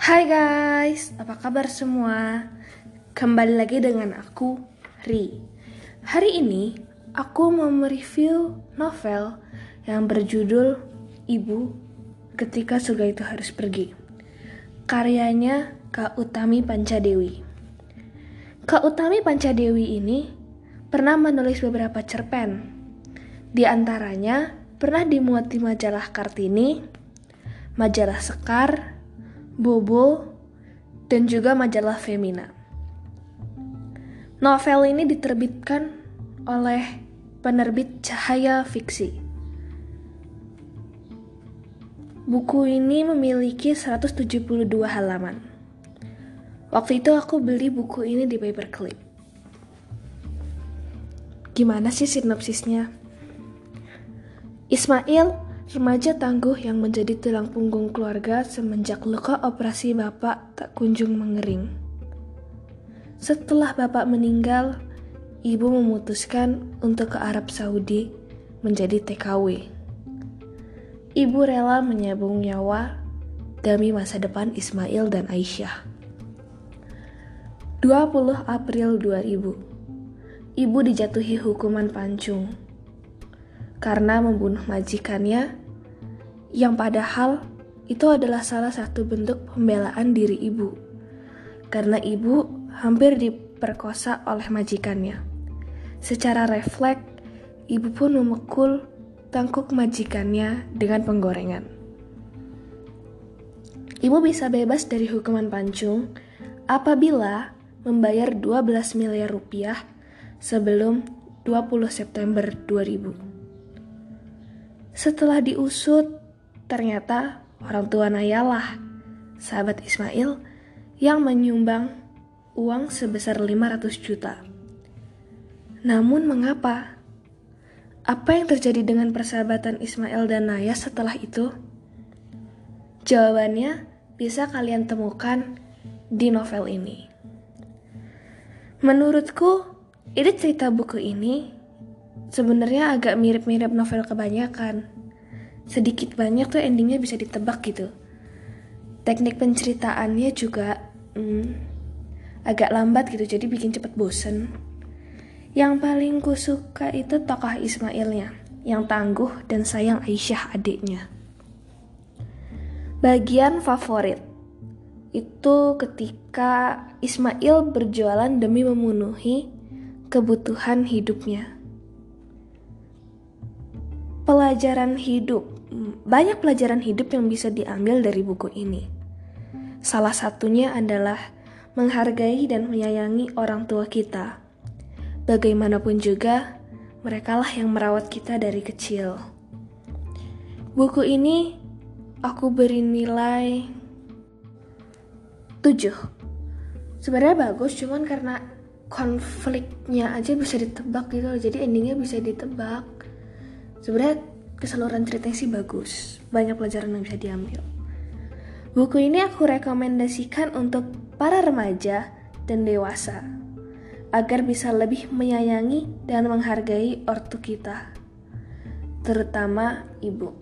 Hai guys, apa kabar semua? Kembali lagi dengan aku, Ri. Hari ini aku mau mereview novel yang berjudul Ibu Ketika Surga Itu Harus Pergi. Karyanya Kak Utami Pancadewi. Kak Utami Pancadewi ini pernah menulis beberapa cerpen. Di antaranya pernah dimuat di majalah Kartini, majalah Sekar, Bobo, dan juga majalah Femina. Novel ini diterbitkan oleh penerbit Cahaya Fiksi. Buku ini memiliki 172 halaman. Waktu itu aku beli buku ini di paperclip. Gimana sih sinopsisnya? Ismail Remaja tangguh yang menjadi tulang punggung keluarga semenjak luka operasi bapak tak kunjung mengering. Setelah bapak meninggal, ibu memutuskan untuk ke Arab Saudi menjadi TKW. Ibu rela menyabung nyawa demi masa depan Ismail dan Aisyah. 20 April 2000, ibu dijatuhi hukuman pancung karena membunuh majikannya, yang padahal itu adalah salah satu bentuk pembelaan diri ibu, karena ibu hampir diperkosa oleh majikannya. Secara refleks, ibu pun memukul tangkuk majikannya dengan penggorengan. Ibu bisa bebas dari hukuman pancung apabila membayar 12 miliar rupiah sebelum 20 September 2000. Setelah diusut, ternyata orang tua Nayalah, sahabat Ismail, yang menyumbang uang sebesar 500 juta. Namun mengapa? Apa yang terjadi dengan persahabatan Ismail dan Naya setelah itu? Jawabannya bisa kalian temukan di novel ini. Menurutku, ini cerita buku ini sebenarnya agak mirip-mirip novel kebanyakan. Sedikit banyak tuh endingnya bisa ditebak gitu. Teknik penceritaannya juga hmm, agak lambat gitu, jadi bikin cepet bosen. Yang paling ku suka itu tokoh Ismailnya, yang tangguh dan sayang Aisyah adiknya. Bagian favorit itu ketika Ismail berjualan demi memenuhi kebutuhan hidupnya pelajaran hidup. Banyak pelajaran hidup yang bisa diambil dari buku ini. Salah satunya adalah menghargai dan menyayangi orang tua kita. Bagaimanapun juga, merekalah yang merawat kita dari kecil. Buku ini aku beri nilai 7. Sebenarnya bagus, cuman karena konfliknya aja bisa ditebak gitu jadi endingnya bisa ditebak sebenarnya keseluruhan ceritanya sih bagus. Banyak pelajaran yang bisa diambil. Buku ini aku rekomendasikan untuk para remaja dan dewasa agar bisa lebih menyayangi dan menghargai ortu kita terutama ibu